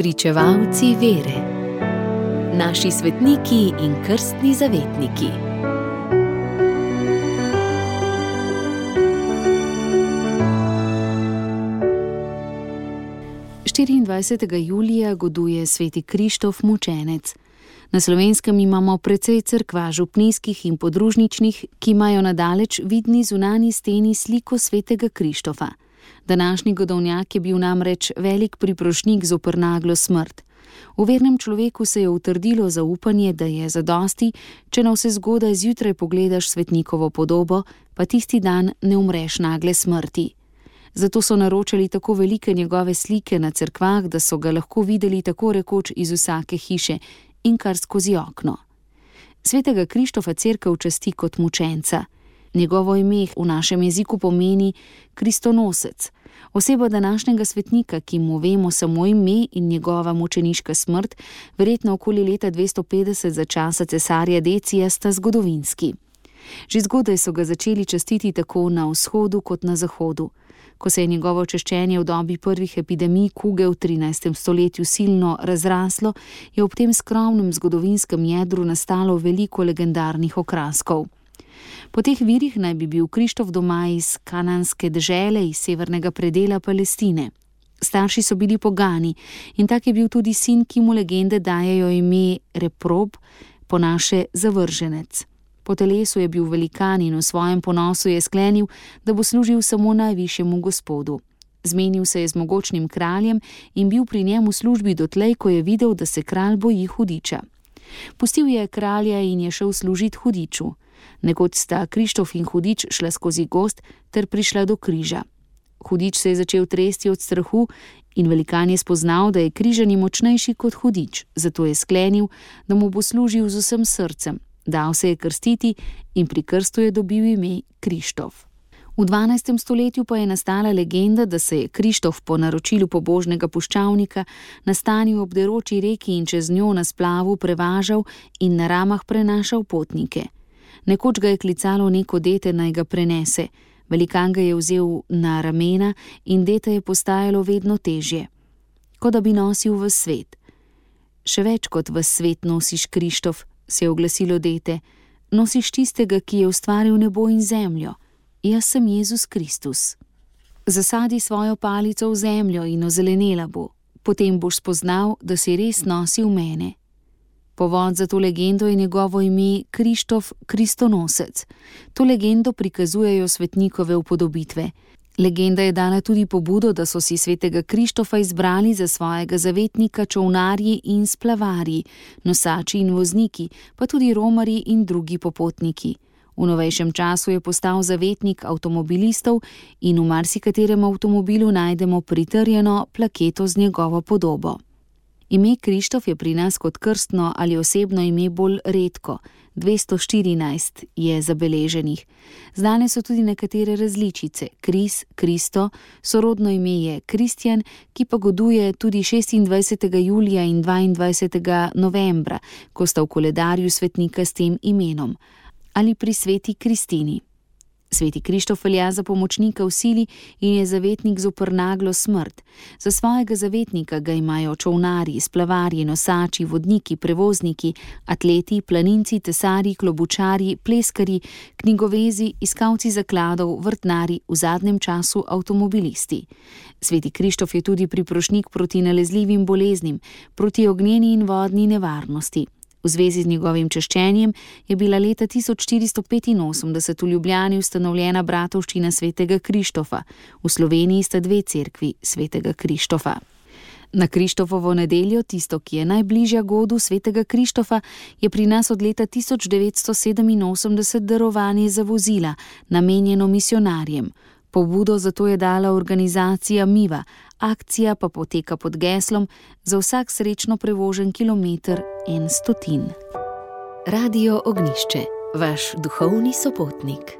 Pričevalci vere, naši svetniki in krstni zavetniki. Julija goduje sveti Krištof mučenec. Na slovenskem imamo precej crkva župnijskih in podružničnih, ki imajo na daleč vidni zunani steni sliko svetega Krištofa. Današnji godovnjak je bil namreč velik priprošnik zoper naglo smrt. V vernem človeku se je utrdilo zaupanje, da je zadosti, če na vse zgodaj zjutraj pogledaš svetnikovo podobo, pa tisti dan ne umreš nagle smrti. Zato so naročali tako velike njegove slike na cerkvah, da so ga lahko videli tako rekoč iz vsake hiše in kar skozi okno. Svetega Krištofa crkva časti kot mučenca. Njegovo ime v našem jeziku pomeni Kristonosec, oseba današnjega svetnika, ki mu vemo samo ime in njegova mučeniška smrt, verjetno okoli leta 250 za časa cesarja Decija, sta zgodovinski. Že zgodaj so ga začeli častiti tako na vzhodu kot na zahodu. Ko se je njegovo češčenje v dobi prvih epidemij kuge v 13. stoletju silno razraslo, je ob tem skromnem zgodovinskem jedru nastalo veliko legendarnih okraskov. Po teh virih naj bi bil Krištof doma iz kananske dežele, iz severnega predela Palestine. Starši so bili pogani in tak je bil tudi sin, ki mu legende dajajo ime Reprob, po naše zavrženec. Po telesu je bil velikan in v svojem ponosu je sklenil, da bo služil samo najvišjemu gospodu. Zmenil se je z mogočnim kraljem in bil pri njemu v službi dotlej, ko je videl, da se kralj boji hudiča. Pustil je kralja in je šel služiti hudiču. Nekoč sta Krištof in hudič šla skozi gost ter prišla do križa. Hudič se je začel tresti od strahu in velikan je spoznal, da je križani močnejši kot hudič, zato je sklenil, da mu bo služil z vsem srcem. Dal se je krstiti in pri krstu je dobil ime Krištof. V 12. stoletju pa je nastala legenda, da se je Krištof po naročilu pobožnega puščavnika nastanil ob deroči reki in čez njo na splavu prevažal in na ramah prenašal potnike. Nekoč ga je klicalo neko dete naj ga prenese, velikan ga je vzel na ramena in dete je postajalo vedno težje, kot da bi nosil v svet. Še več kot v svet nosiš Krištof, se je oglasilo dete, nosiš tistega, ki je ustvaril nebo in zemljo. Jaz sem Jezus Kristus. Zasadi svojo palico v zemljo in ozelenela bo, potem boš spoznal, da si res nosil mene. Povod za to legendo je njegovo ime Krištof Kristonosec. To legendo prikazujejo svetnikove upodobitve. Legenda je dala tudi pobudo, da so si svetega Krištofa izbrali za svojega zavetnika čovnarji in splavarji, nosači in vozniki, pa tudi romari in drugi popotniki. V novejšem času je postal zavetnik avtomobilistov in v marsikaterem avtomobilu najdemo pritrjeno plaketo z njegovo podobo. Ime Krištof je pri nas kot krstno ali osebno ime bolj redko, 214 je zabeleženih. Znane so tudi nekatere različice: Kris, Kristo, sorodno ime je Kristjan, ki pa goduje tudi 26. julija in 22. novembra, ko sta v koledarju svetnika s tem imenom, ali pri sveti Kristini. Sveti Krištof velja za pomočnika v sili in je zavetnik zoper naglo smrt. Za svojega zavetnika ga imajo čovnari, splavarji, nosači, vodniki, prevozniki, atleti, planinci, tesari, klobučari, pleskari, knjigovezi, iskalci zakladov, vrtnari, v zadnjem času avtomobilisti. Sveti Krištof je tudi priprošnik proti nalezljivim boleznim, proti ognjeni in vodni nevarnosti. V zvezi z njegovim češčenjem je bila leta 1485 v Ljubljani ustanovljena bratovščina svetega Krištofa, v Sloveniji sta dve cerkvi svetega Krištofa. Na Krištofovo nedeljo, tisto, ki je najbližja godu svetega Krištofa, je pri nas od leta 1987 darovanje za vozila, namenjeno misionarjem. Pobudo za to je dala organizacija Miva, akcija pa poteka pod geslom za vsak srečno prevožen kilometr in stotin. Radio Ognišče, vaš duhovni sopotnik.